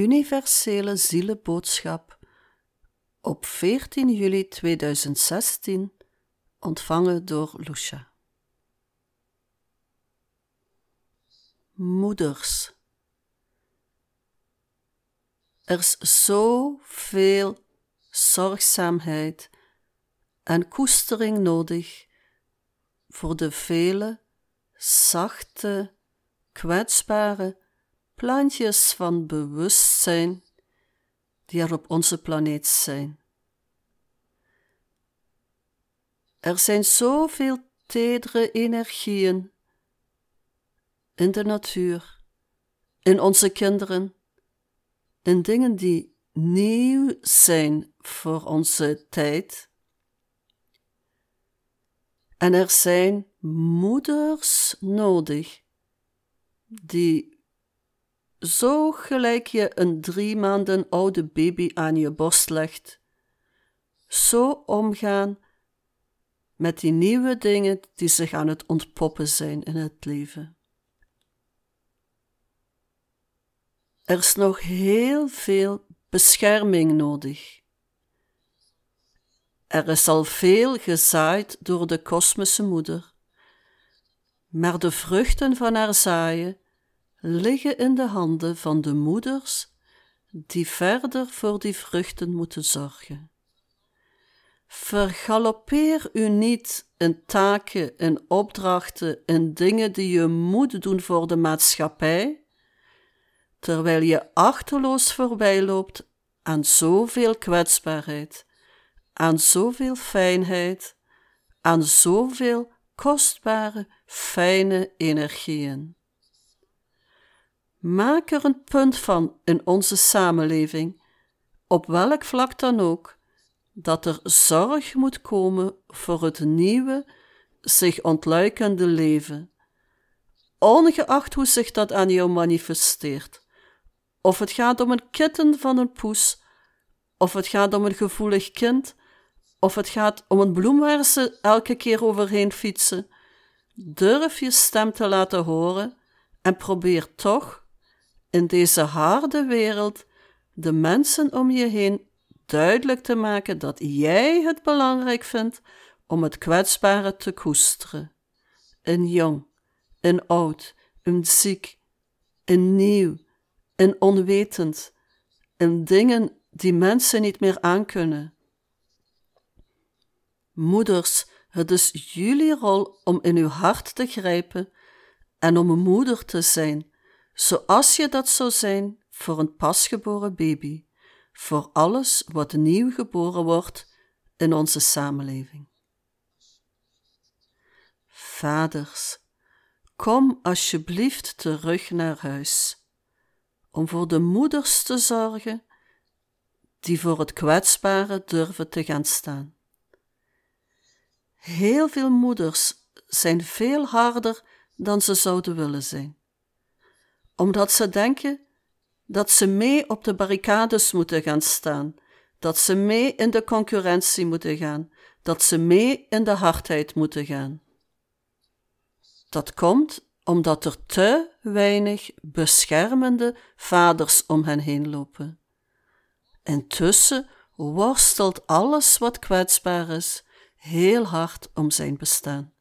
universele zielenboodschap op 14 juli 2016, ontvangen door Lucia. Moeders. Er is zoveel zorgzaamheid en koestering nodig voor de vele zachte, kwetsbare plantjes van bewustzijn die er op onze planeet zijn. Er zijn zoveel tedere energieën in de natuur, in onze kinderen, in dingen die nieuw zijn voor onze tijd. En er zijn moeders nodig die zo gelijk je een drie maanden oude baby aan je borst legt, zo omgaan met die nieuwe dingen die zich aan het ontpoppen zijn in het leven. Er is nog heel veel bescherming nodig. Er is al veel gezaaid door de kosmische moeder, maar de vruchten van haar zaaien liggen in de handen van de moeders die verder voor die vruchten moeten zorgen. Vergaloppeer u niet in taken, in opdrachten, in dingen die je moet doen voor de maatschappij, terwijl je achterloos voorbij loopt aan zoveel kwetsbaarheid, aan zoveel fijnheid, aan zoveel kostbare, fijne energieën. Maak er een punt van in onze samenleving, op welk vlak dan ook, dat er zorg moet komen voor het nieuwe, zich ontluikende leven, ongeacht hoe zich dat aan jou manifesteert. Of het gaat om een kitten van een poes, of het gaat om een gevoelig kind, of het gaat om een bloem waar ze elke keer overheen fietsen. Durf je stem te laten horen en probeer toch in deze harde wereld de mensen om je heen duidelijk te maken dat jij het belangrijk vindt om het kwetsbare te koesteren. In jong, in oud, in ziek, in nieuw, in onwetend, in dingen die mensen niet meer aankunnen. Moeders, het is jullie rol om in uw hart te grijpen en om een moeder te zijn zoals je dat zou zijn voor een pasgeboren baby, voor alles wat nieuw geboren wordt in onze samenleving. Vaders, kom alsjeblieft terug naar huis, om voor de moeders te zorgen die voor het kwetsbare durven te gaan staan. Heel veel moeders zijn veel harder dan ze zouden willen zijn omdat ze denken dat ze mee op de barricades moeten gaan staan, dat ze mee in de concurrentie moeten gaan, dat ze mee in de hardheid moeten gaan. Dat komt omdat er te weinig beschermende vaders om hen heen lopen. Intussen worstelt alles wat kwetsbaar is heel hard om zijn bestaan.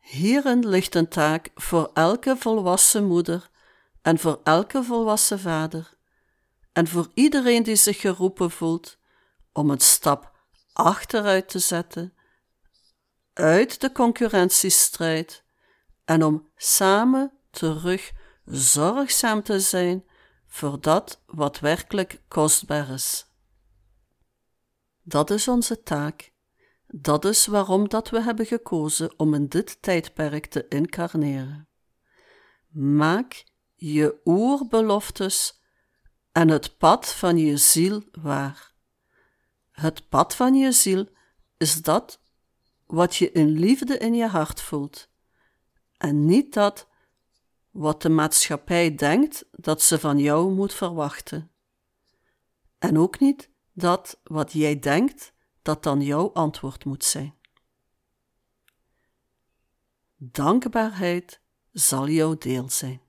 Hierin ligt een taak voor elke volwassen moeder en voor elke volwassen vader en voor iedereen die zich geroepen voelt om een stap achteruit te zetten uit de concurrentiestrijd en om samen terug zorgzaam te zijn voor dat wat werkelijk kostbaar is. Dat is onze taak dat is waarom dat we hebben gekozen om in dit tijdperk te incarneren. Maak je oerbeloftes en het pad van je ziel waar. Het pad van je ziel is dat wat je in liefde in je hart voelt, en niet dat wat de maatschappij denkt dat ze van jou moet verwachten. En ook niet dat wat jij denkt dat dan jouw antwoord moet zijn. Dankbaarheid zal jouw deel zijn.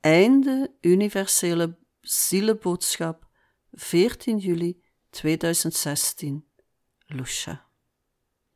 Einde Universele Zielenboodschap, 14 juli 2016. Lucia.